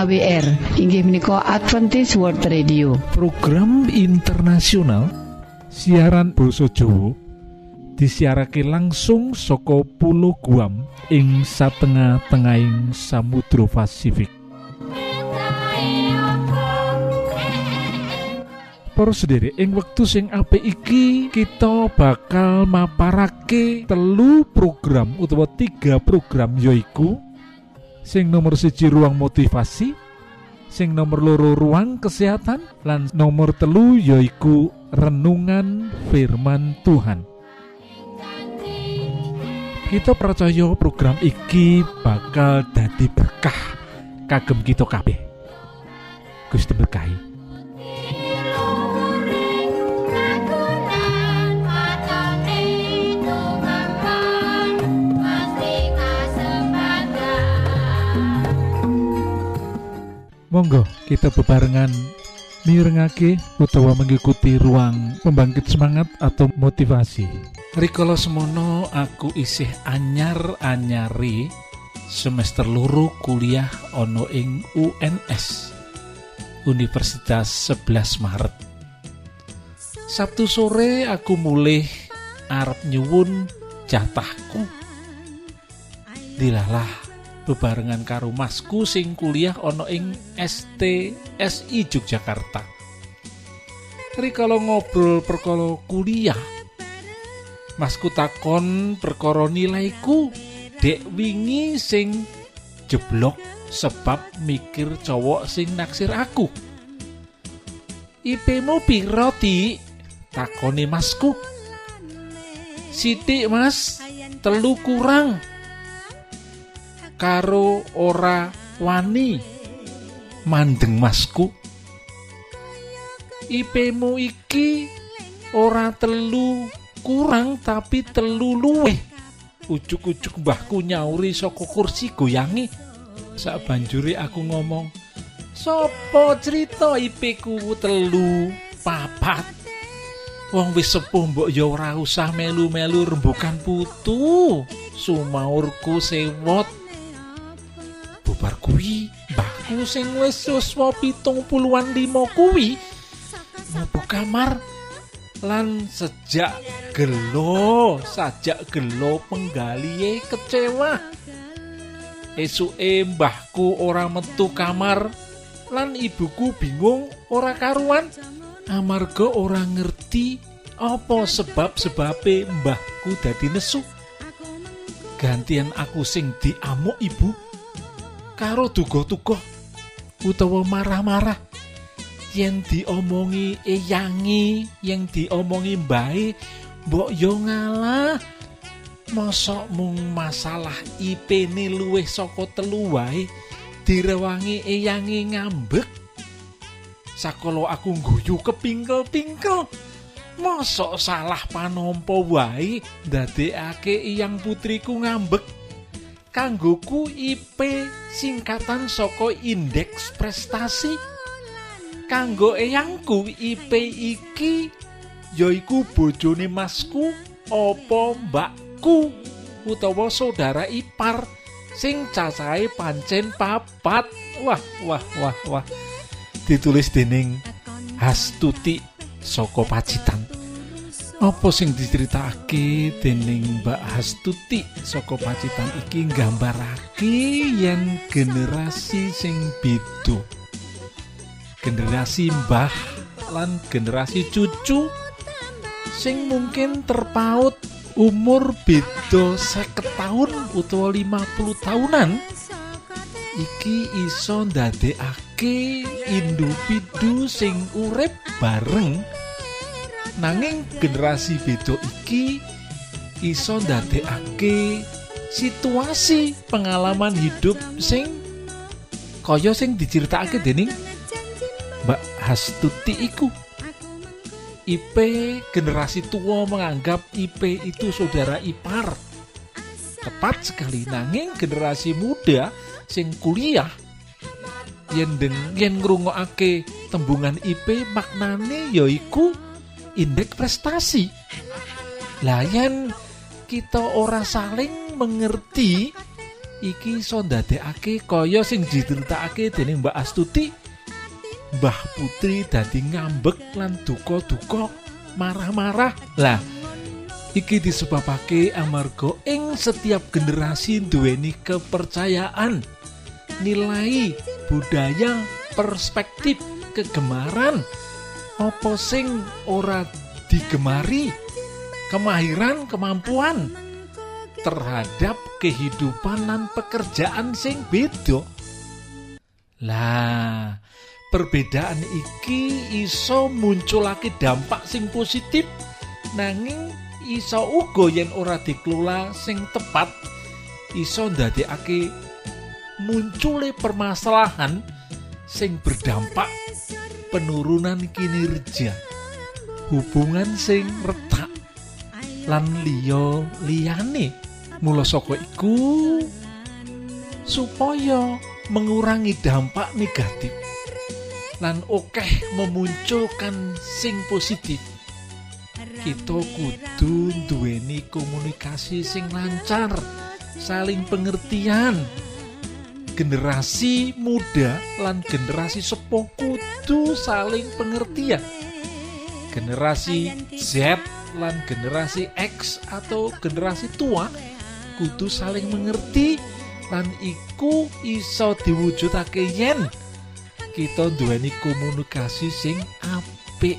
AWR inggih menika Adventist World Radio. Program internasional siaran Boso Jowo disiarake langsung soko pulau Guam ing satengah-tengahing Samudra Pasifik. Para sendiri ing wektu sing apik iki kita bakal maparake telu program utawa tiga program yoiku sing nomor siji ruang motivasi sing nomor loro ruang kesehatan lan nomor telu yoiku renungan firman Tuhan. Kita percaya program iki bakal dadi berkah. Kagem kita kabeh. Gusti berkahi Monggo kita bebarengan mirengake utawa mengikuti ruang pembangkit semangat atau motivasi. Rikala semono aku isih anyar-anyari semester luru kuliah ono ing UNS Universitas 11 Maret. Sabtu sore aku mulai arep nyuwun jatahku. Dilalah bebarengan karo masku sing kuliah ana ing STSI Yogyakarta. Rikala ngobrol perkara kuliah, masku takon perkara nilaiku dek wingi sing jeblok sebab mikir cowok sing naksir aku. IP-mu piro? Takoni masku. Sidik mas, telu kurang karo ora wani. Mandeng masku. IP-mu iki ora telu kurang tapi telu luweh ujuk-ujuk mbahku nyauri saka kursi goyangi. Sak banjuri aku ngomong sopo cerita IP ku telu papat? Wong wis sepuh mbok ya ora usah melu-melu rembukan putu. Sumaurku sewot bubar kuwi? Mbahku sing wis yuswa pitung puluhan lima kuwi. Mlebu kamar? Lan sejak gelo sajak gelo penggalihe kecewa. Esuke mbahku ora metu kamar lan ibuku bingung ora karuan. Amarga ora ngerti apa sebab sebabe mbahku dadi nesu. Gantian aku sing diamuk ibu karo duga-duga utawa marah-marah. Yang diomongi eyangi yang diomongi mbae mbok yo ngalah. Mosok mung masalah IP luwih saka telu wae direwangi eyangi ngambek. Sakolo aku guyu kepingkel-pingkel mosok salah panompo wae ndadekake iyang putriku ngambek kanggoku IP singkatan saka indeks prestasi. Kanggo eyangku IP iki yaiku bojone masku opo mbakku utawa saudara ipar sing cacahe pancen papat. Wah wah wah wah. Ditulis dening Hastuti saka Pacitan Apa sing diceritake dening Mbak Hastuti saka Pacitan iki nggambarake yen generasi sing beda. Generasi mbah lan generasi cucu sing mungkin terpaut umur beda seket tahun utawa 50 tahunan iki iso ndadekake individu sing urip bareng nanging generasi beda iki iso ndadekake situasi pengalaman hidup sing kaya sing diceritakake dening Mbak Hastuti iku. IP generasi tua menganggap IP itu saudara ipar. Tepat sekali. Nanging generasi muda sing kuliah yen deng yen ngrungokake tembungan IP maknane yaiku indeks prestasi. Layan kita ora saling mengerti iki iso ndadekake kaya sing diceritakake dening Mbak Astuti. Mbah Putri dadi ngambek lan duka-duka marah-marah. Lah iki disebabake amarga ing setiap generasi duweni kepercayaan nilai budaya perspektif kegemaran apa sing ora digemari? Kemahiran kemampuan terhadap kehidupan dan pekerjaan sing beda. Lah perbedaan iki iso munculake dampak sing positif nanging iso uga yen ora dikelola sing tepat iso ndadekake muncule permasalahan sing berdampak penurunan kinerja hubungan sing retak lan liya liyane. Mula saka iku supaya mengurangi dampak negatif lan okeh memunculkan sing positif kita kudu duweni komunikasi sing lancar saling pengertian generasi muda lan generasi sepuh kudu saling pengertian. Generasi Z lan generasi X atau generasi tua kudu saling mengerti lan iku iso diwujudake yen kita duweni komunikasi sing apik.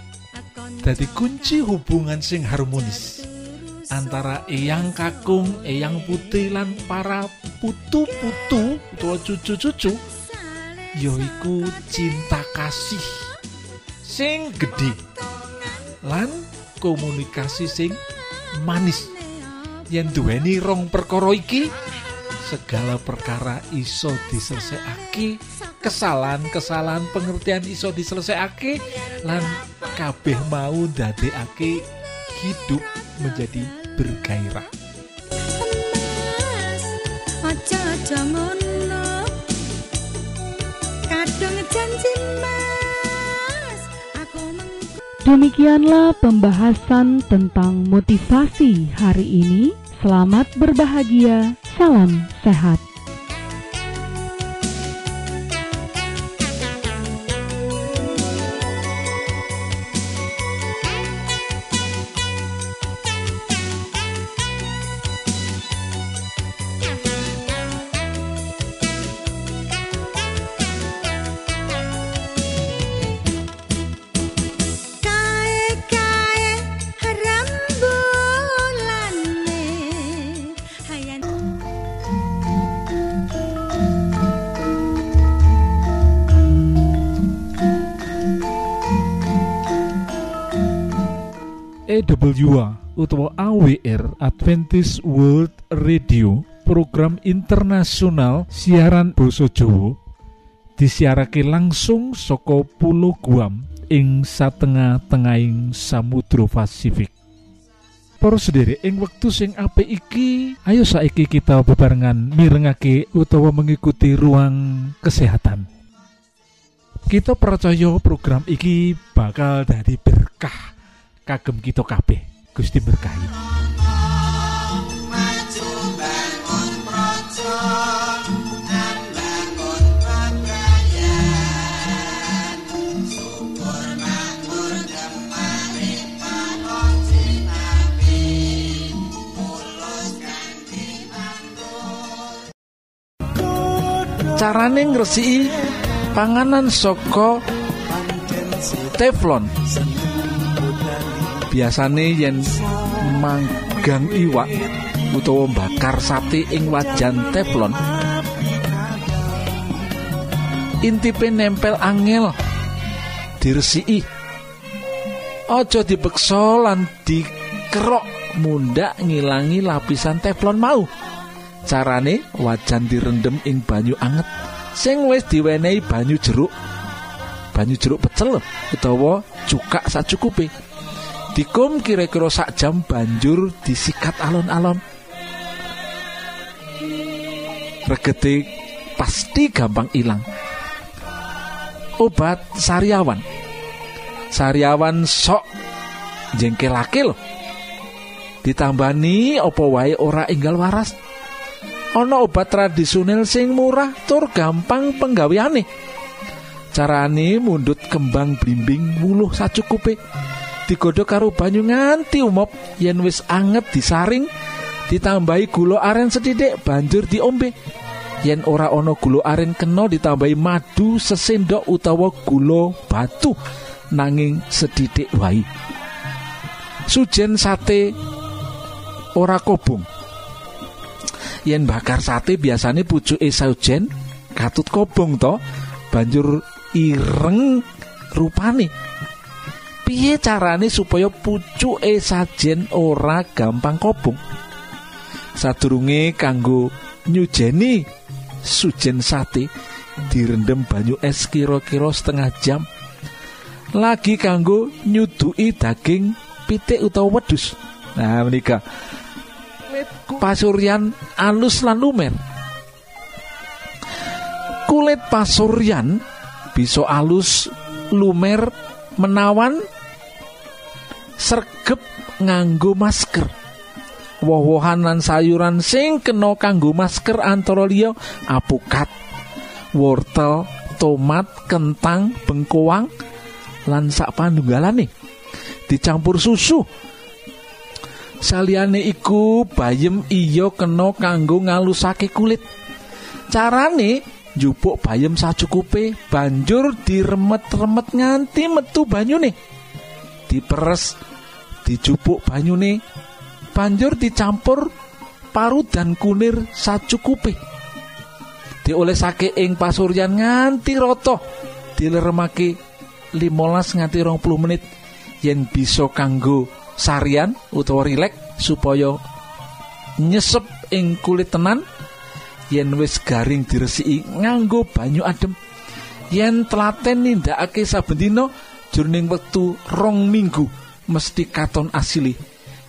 Dadi kunci hubungan sing harmonis antara eyang kakung, eyang putih lan para putu-putu utawa cucu-cucu yaiku cinta kasih sing gede lan komunikasi sing manis. Yen duweni rong perkara iki segala perkara iso diselesaiake kesalahan-kesalahan pengertian iso diselesaiake lan kabeh mau ndadekake hidup menjadi bergairah Demikianlah pembahasan tentang motivasi hari ini. Selamat berbahagia, salam sehat. EWA utawa AWR Adventist World Radio program internasional siaran Basa Jawa disiarake langsung saka Pulau Guam ing satengah-tengahing Samudra Pasifik. Para sendiri ing wektu sing apik iki, ayo saiki kita bebarengan mirengake utawa mengikuti ruang kesehatan. Kita percaya program iki bakal dari berkah kagem kita kabeh. Gusti berkahi. Carane ngresiki panganan saka teflon. Biasane yen manggang iwak utawa bakar sate ing wajan teflon. Intipe nempel angel. Diresiki. Aja dipeksa lan dikerok mundak ngilangi lapisan teflon mau. Carane wajan direndem ing banyu anget sing wis diwenehi banyu jeruk. Banyu jeruk pecel utawa cukak sacukupe dikum kira-kira sak jam banjur disikat alon-alon. Regete pasti gampang ilang. Obat sariawan. Sariawan sok jengkelake loh ditambani opo wae ora enggal waras? Ana obat tradisional sing murah tur gampang penggaweane. Carane mundut kembang blimbing wuluh sacukupe digodhog karo banyu nganti umop. Yen wis anget disaring ditambahi gula aren sethithik banjur diombe. Yen ora ana gula aren kena ditambahi madu sesendok utawa gula batu nanging sethithik wae. Sujen sate ora kobong. Yen bakar sate biasanya pucuke saujen katut kobong to banjur ireng rupane piye carane supaya pucuke sajen ora gampang kobong? Sadurunge kanggo nyujeni sujen sate direndam banyu es kira-kira setengah jam. Lagi kanggo nyuduki daging pitik utawa wedus nah menika. Pasuryan alus lan lumer. Kulit pasuryan bisa alus lumer menawan sergep nganggo masker. Woh-wohan lan sayuran sing kena kanggo masker antara apukat wortel tomat kentang bengkoang lan sak panunggalane dicampur susu. Saliyane iku bayem iya kena kanggo ngalusake kulit. Carane njupuk bayem sacukupe banjur diremet-remet nganti metu banyune. Diperes dijupuk banyune. Banjur dicampur parut dan kunir sacukupe diolesake ing pasuryan nganti rata. Dileremake 15 nganti 20 menit. Yen bisa kanggo sarian utawa rilek supaya nyesep ing kulit tenan. Yen wis garing diresiki nganggo banyu adem yen telaten nindakake saben dina jroning wektu rong minggu mesti katon asili.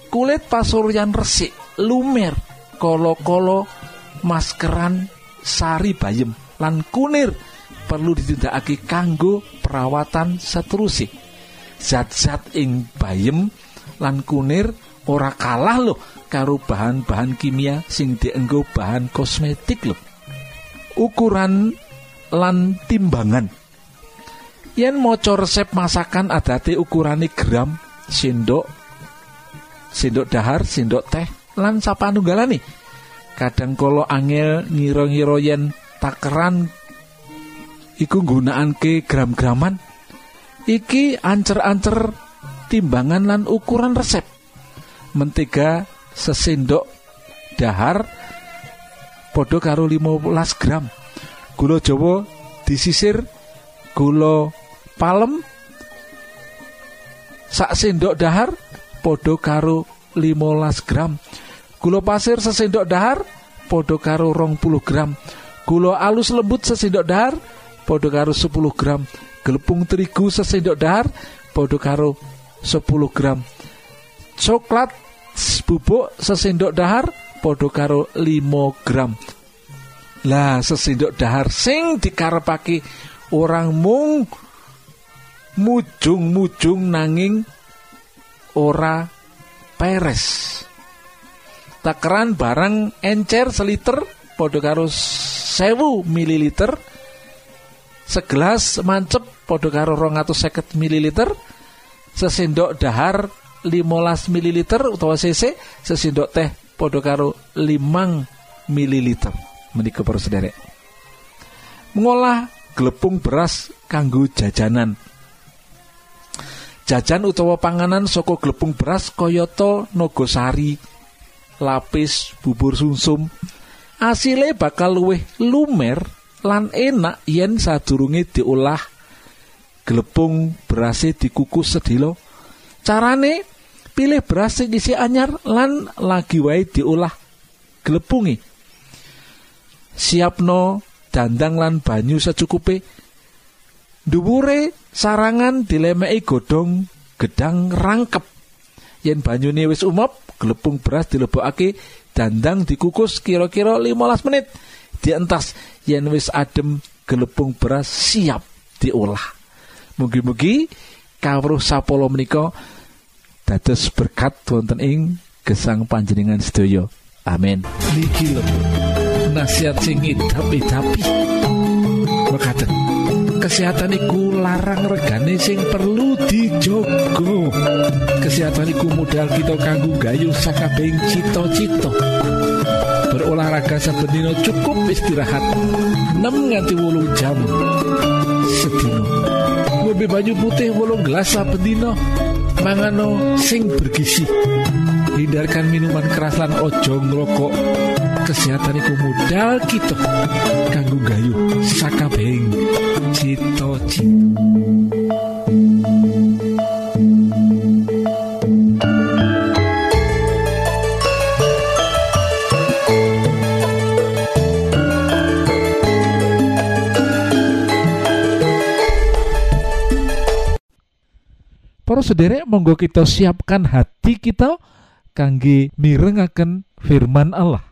Kulit pasuryan resik lumer kolo-kolo maskeran sari bayem lan kunir perlu ditindakake kanggo perawatan seterusé zat-zat ing bayem lan kunir ora kalah loh karo bahan-bahan kimia sing dienggo bahan kosmetik lho. Ukuran lan timbangan. Yen maca resep masakan adate ukurane gram sendok sendok dahar sendok teh lan sapanunggalane kadang kala angel ngira-ngira yen takeran iku nggunakake gram-graman iki ancer-ancer timbangan lan ukuran resep. Mentega sesendok dahar podo karo 15 gram. Gula jawa disisir gula palem sak sendok dahar podo karo 15 gram. Gula pasir sesendok dahar podo karo rong puluh gram. Gula alus lembut sesendok dahar podo karo 10 gram. Gelepung terigu sesendok dahar podo karo 10 gram. Coklat bubuk sesendok dahar podo karo 5 gram. Lah sesendok dahar sing dikarepake orang mung mujung-mujung nanging ora peres. Takeran barang encer seliter podo karo sewu mililiter. Segelas mancep podo karo seket mililiter. Sesendok dahar 15 ml utawa cc sesendok teh podo karo 5 ml menika para sederek. Mengolah glepung beras kanggo jajanan jajan utawa panganan saka glepung beras kayata nogosari lapis bubur sumsum. Asile bakal luwih lumer lan enak yen sadurunge diolah. Glepung berase dikukus sedilo carane pilih beras sing isi anyar lan lagi wae diolah glepungi siapno dandang lan banyu secukupe dhuwure sarangan dilemeki godhong gedang rangkep. Yen banyune wis umop glepung beras dilebokake dandang dikukus kira-kira 15 menit. Dientas yen wis adem gelepung beras siap diolah. Mugi-mugi kawruh sapolo menika dados berkat wonten ing gesang panjenengan sedaya. Amin. Niki lho. Nasihat sing idap-idapi mekaten kesehatan iku larang regane sing perlu dijogo. Kesehatan iku modal kita kanggo gayu sakabehing cita-cita. Berolahraga saben dina cukup istirahat. 6 nganti 8 jam sedina. Ngombe banyu putih 8 gelas saben dina. Mangano sing bergizi. Hindarkan minuman keras lan ojo ngrokok kesehatan iku modal kita kanggo gayu sakabehing. Cita-cita. Para sederek monggo kita siapkan hati kita kangge mirengaken firman Allah.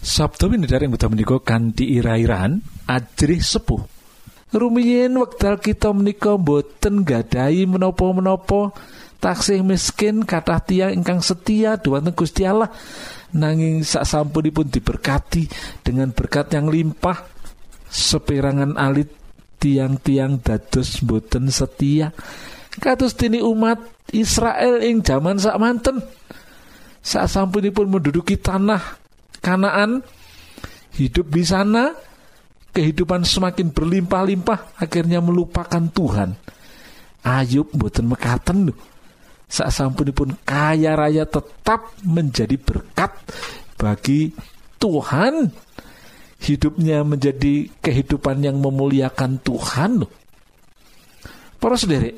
Sabtu winedar ing wekdal menika kanthi ira-irahan ajrih sepuh. Rumiyin wekdal kita menika boten gadahi menapa-menapa taksih miskin kathah tiyang ingkang setia dhumateng Gusti Allah nanging sak sampunipun diberkati dengan berkat yang limpah seperangan alit tiang-tiang dados boten setia kados dene umat Israel ing jaman sak manten sak sampunipun menduduki tanah Kanaan hidup di sana kehidupan semakin berlimpah-limpah akhirnya melupakan Tuhan. Ayub boten mekaten sak sampunipun kaya raya tetap menjadi berkat bagi Tuhan. Hidupnya menjadi kehidupan yang memuliakan Tuhan loh para sederek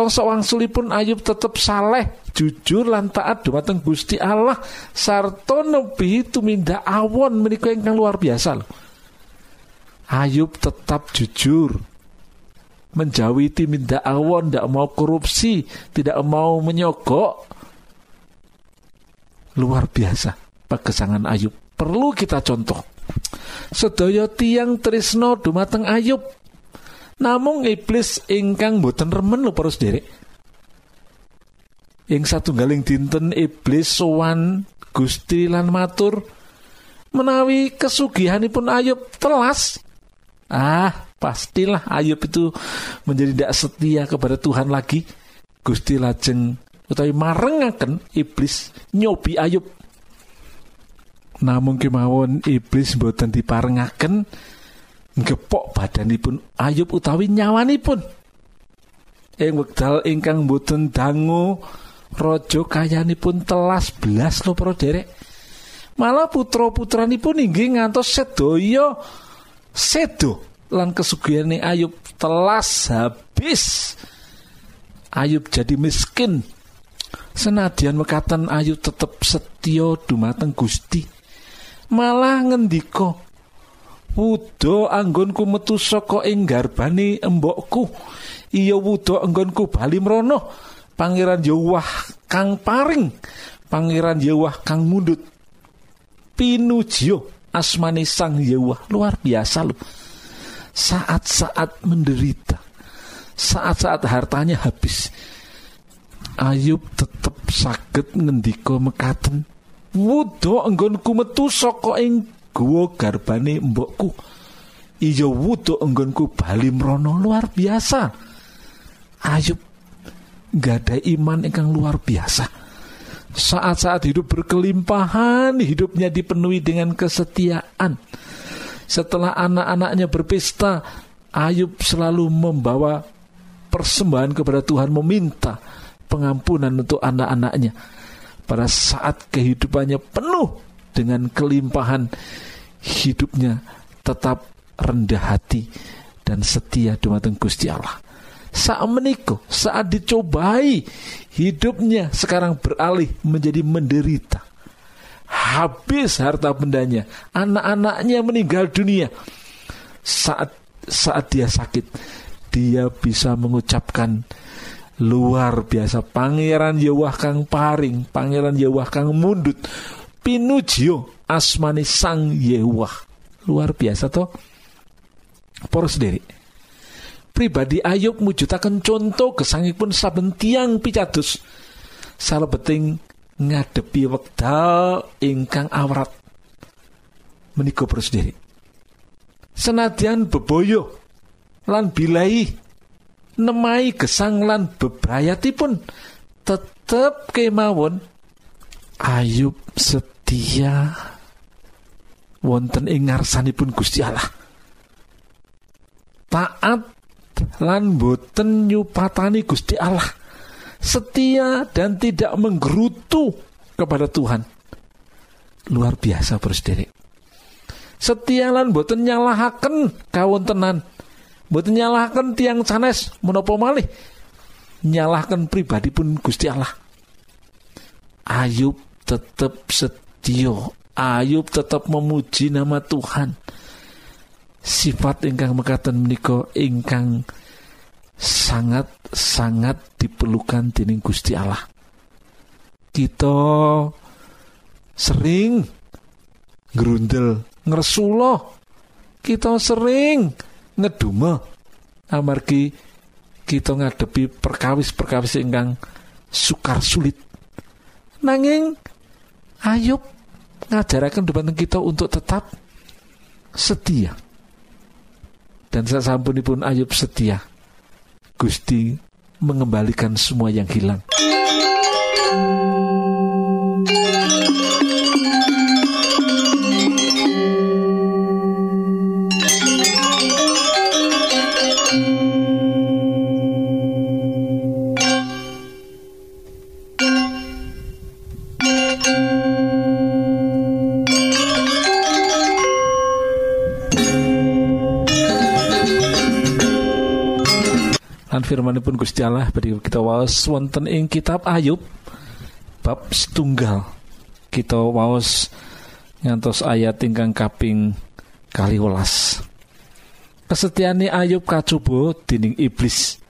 Bangsa wangsulipun Ayub tetap saleh jujur lan taat dumateng Gusti Allah. Sarta nebi tumindak awon menika ingkang luar biasa. Ayub tetap jujur. Menjauhi timindak awon tidak mau korupsi tidak mau menyogok. Luar biasa pagesangan Ayub. Perlu kita contoh. Sedaya tiang trisno dumateng Ayub namung iblis ingkang boten remen lho para sederek ing satunggaling dinten iblis sowan Gusti lan matur menawi kesugihanipun Ayub telas. Ah pastilah Ayub itu menjadi tidak setia kepada Tuhan lagi. Gusti lajeng utawi marengaken iblis nyobi Ayub. Namun kemawon iblis boten diparengaken gepok badanipun. Ayub utawi nyawanipun. Ing wekdal ingkang boten dangu raja kayanipun telas belas lho para derek. Malah putra putranipun inggih ngantos sedaya sedo lan kesugihane Ayub telas habis. Ayub jadi miskin. Senadyan mekatan Ayub tetep setya dumateng Gusti. Malah ngendika wuda anggonku metu saka ing garbane embokku. Iya wuda anggonku bali mrono. Pangeran Yahwah kang paring. Pangeran Yahwah kang mundut pinujio asmane sang Yahwah luar biasa loh saat-saat menderita. Saat-saat hartanya habis. Ayub tetep saged ngendika mekaten. Wuda enggonku metu saka ing guwa garbane mbokku iya wuda enggonku bali mrono luar biasa Ayub gada iman ingkang luar biasa saat-saat hidup berkelimpahan, hidupnya dipenuhi dengan kesetiaan. Setelah anak-anaknya berpesta, Ayub selalu membawa persembahan kepada Tuhan, meminta pengampunan untuk anak-anaknya. Pada saat kehidupannya penuh dengan kelimpahan, hidupnya tetap rendah hati dan setia dumateng Gusti Allah. Saat menikah, saat dicobai, hidupnya sekarang beralih menjadi menderita. Habis harta bendanya, anak-anaknya meninggal dunia. Saat saat dia sakit, dia bisa mengucapkan luar biasa pangeran Yewah kang paring pangeran Yewah kang mundut pinujio asmani sang Yewah. Luar biasa toh? Poros sendiri. Pribadi Ayub mujudaken contoh gesangipun saben tiang picados. Salebeting ngadepi wekdal ingkang awrat. Menika poros sendiri. Senadyan beboyo lan bilai nemai gesang lan bebrayatipun tetep kemawon Ayub setia wonten ing ngarsanipun Gusti Allah. Taat lan boten nyupatani Gusti Allah. Setia dan tidak menggerutu kepada Tuhan. Luar biasa bersedere setia lan boten nyalahaken kawontenan. Boten nyalahkan tiang sanes menopo malih? Nyalahkan pribadi pun Gusti Allah. Ayub tetap setio Ayub tetap memuji nama Tuhan. Sifat ingkang mekaten menika ingkang sangat sangat diperlukan dening Gusti Allah. Kita sering gerundel ngersulo. Kita sering ngeduma. Amargi kita ngadepi perkawis-perkawis ingkang sukar sulit. Nanging Ayub ngajaraken dumateng kita untuk tetap setia. Dan sasampunipun Ayub setia. Gusti mengembalikan semua yang hilang firmanipun Gusti Allah beri kita waos wonten ing kitab Ayub bab setunggal. Kita waos ngantos ayat ingkang kaping kali welas kesetiani Ayub kacubo dening iblis.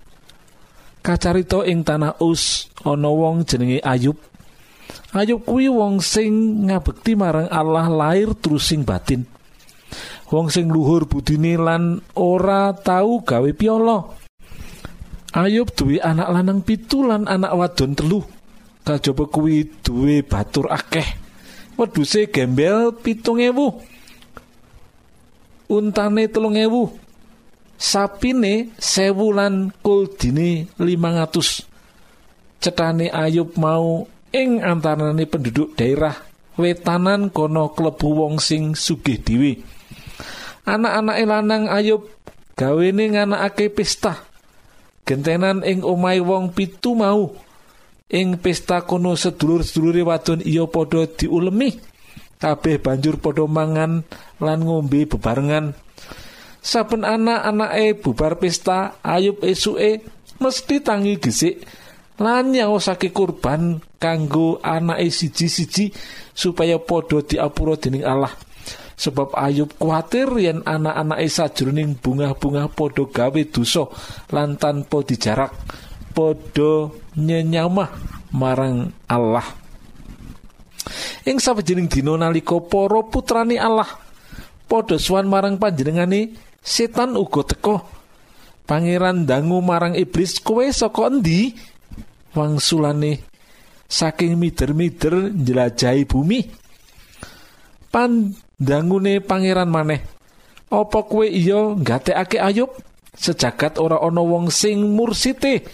Kacarito ing tanah us ana wong jenenge Ayub. Ayub kuwi wong sing ngabekti marang Allah lahir terus sing batin. Wong sing luhur budine lan ora tau gawe piolo Ayub duwe anak lanang pitu lan anak wadon telu. Kajaba kuwi duwe batur akeh. Wedhuse gembel pitung ewu. Untane telung ewu. Sapine sewu lan kuldine limang atus. Cetane Ayub mau ing antarane penduduk daerah wetanan kono klebu wong sing sugih dhewe. Anak-anak lanang Ayub gawene nganakake pesta gentenan ing omai wong pitu mau. Ing pesta kono sedulur-sedulure wadon iya padha diulemi. Kabeh banjur padha mangan lan ngombe bebarengan. Saben anak-anake bubar pesta ayub esuke mesti tangi gesik lan nyaosake kurban kanggo anake siji-siji supaya padha diapura dening Allah sebab Ayub kuatir yen anak-anake sajroning bunga-bunga padha gawe dosa lan tanpa dijarak padha nyenyamah marang Allah. Ing sawijining dina nalika para putrane Allah padha suwan marang panjenengane setan uga teka pangeran dangu marang iblis kowe saka endi? Wangsulane saking mider-mider njelajahi bumi. Pan dangune pangeran maneh. Apa kowe iya gatekake ayub? Sejagat ora ana wong sing mursite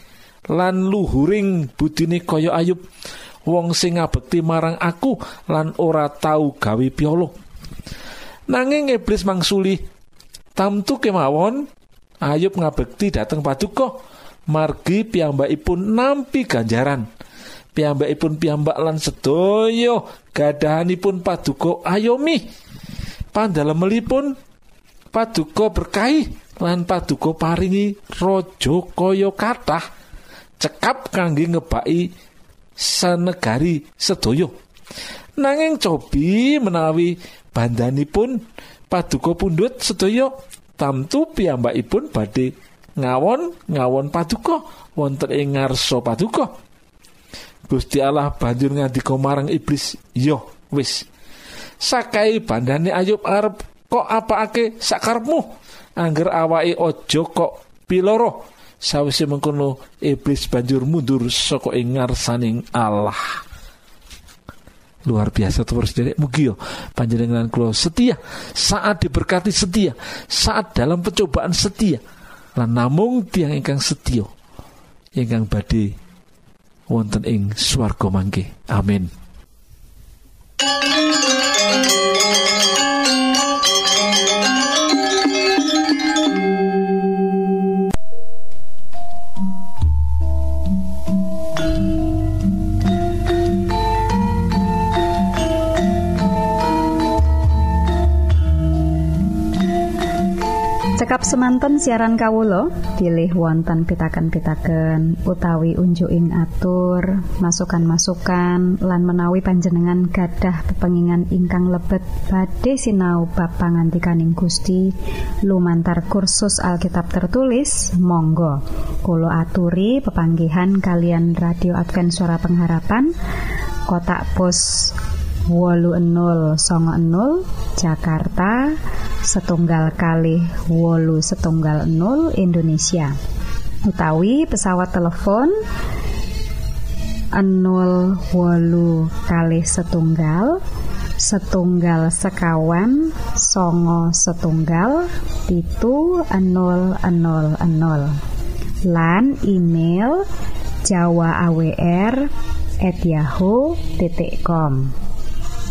lan luhuring budine kaya ayub. Wong sing ngabekti marang aku lan ora tau gawe piolo. Nanging iblis mangsuli tamtu kemawon. Ayub ngabekti dateng paduka. Margi piyambakipun nampi ganjaran. Piyambakipun piyambak lan sedaya gadahanipun paduka ayomi pandalemelipun paduka berkahi lan paduka paringi raja kaya kathah cekap kangge ngebaki sanegari sedaya. Nanging cobi menawi bandanipun paduka pundhut sedaya tamtu piyambakipun badhe ngawon ngawon paduka wonten ing ngarsa paduka. Gusti Allah banjur ngandika marang iblis yo wis sakai bandane Ayub arep kok apake sakarepmu angger awake aja kok piloro. Sawise mengkono iblis banjur mundur saka ing ngarsaning Allah. Luar biasa terus dari mugi yo panjenengan kula setia. Saat diberkati setia. Saat dalam pencobaan setia. Lan namung tiang ingkang setia ingkang badhe wonten ing swarga mangke. Amin semanten siaran kawulo pilih wonten pitaken-pitaken utawi unjuking atur masukan-masukan lan menawi panjenengan gadah pepengingan ingkang lebet badhe sinau bab pangantikaning Gusti. Lumantar kursus Alkitab tertulis Monggo. Kulo aturi pepanggihan kalian radio Advent suara pengharapan. Kotak pos wolu enol songo enol Jakarta setunggal kali wolu setunggal nol Indonesia. Utawi pesawat telepon enol wolu kali setunggal setunggal sekawan songo setunggal pitu enol enol enol. Lan email jawa awr at yahoo.com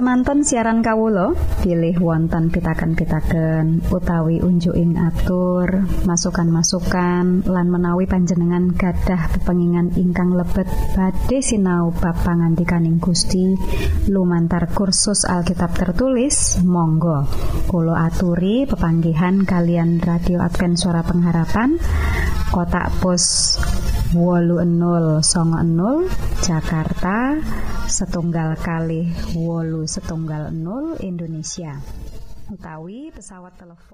semanten siaran kawulo pilih wonten pitaken-pitaken utawi unjuking atur masukan-masukan lan menawi panjenengan gadah pepengingan ingkang lebet badhe sinau bab pangantikaning Gusti. Lumantar kursus Alkitab tertulis Monggo. Kulo aturi pepanggihan kalian radio Advent suara pengharapan. Kotak pos wolu enol songo enol Jakarta setunggal kali wolu setunggal nol Indonesia. Utawi pesawat telepon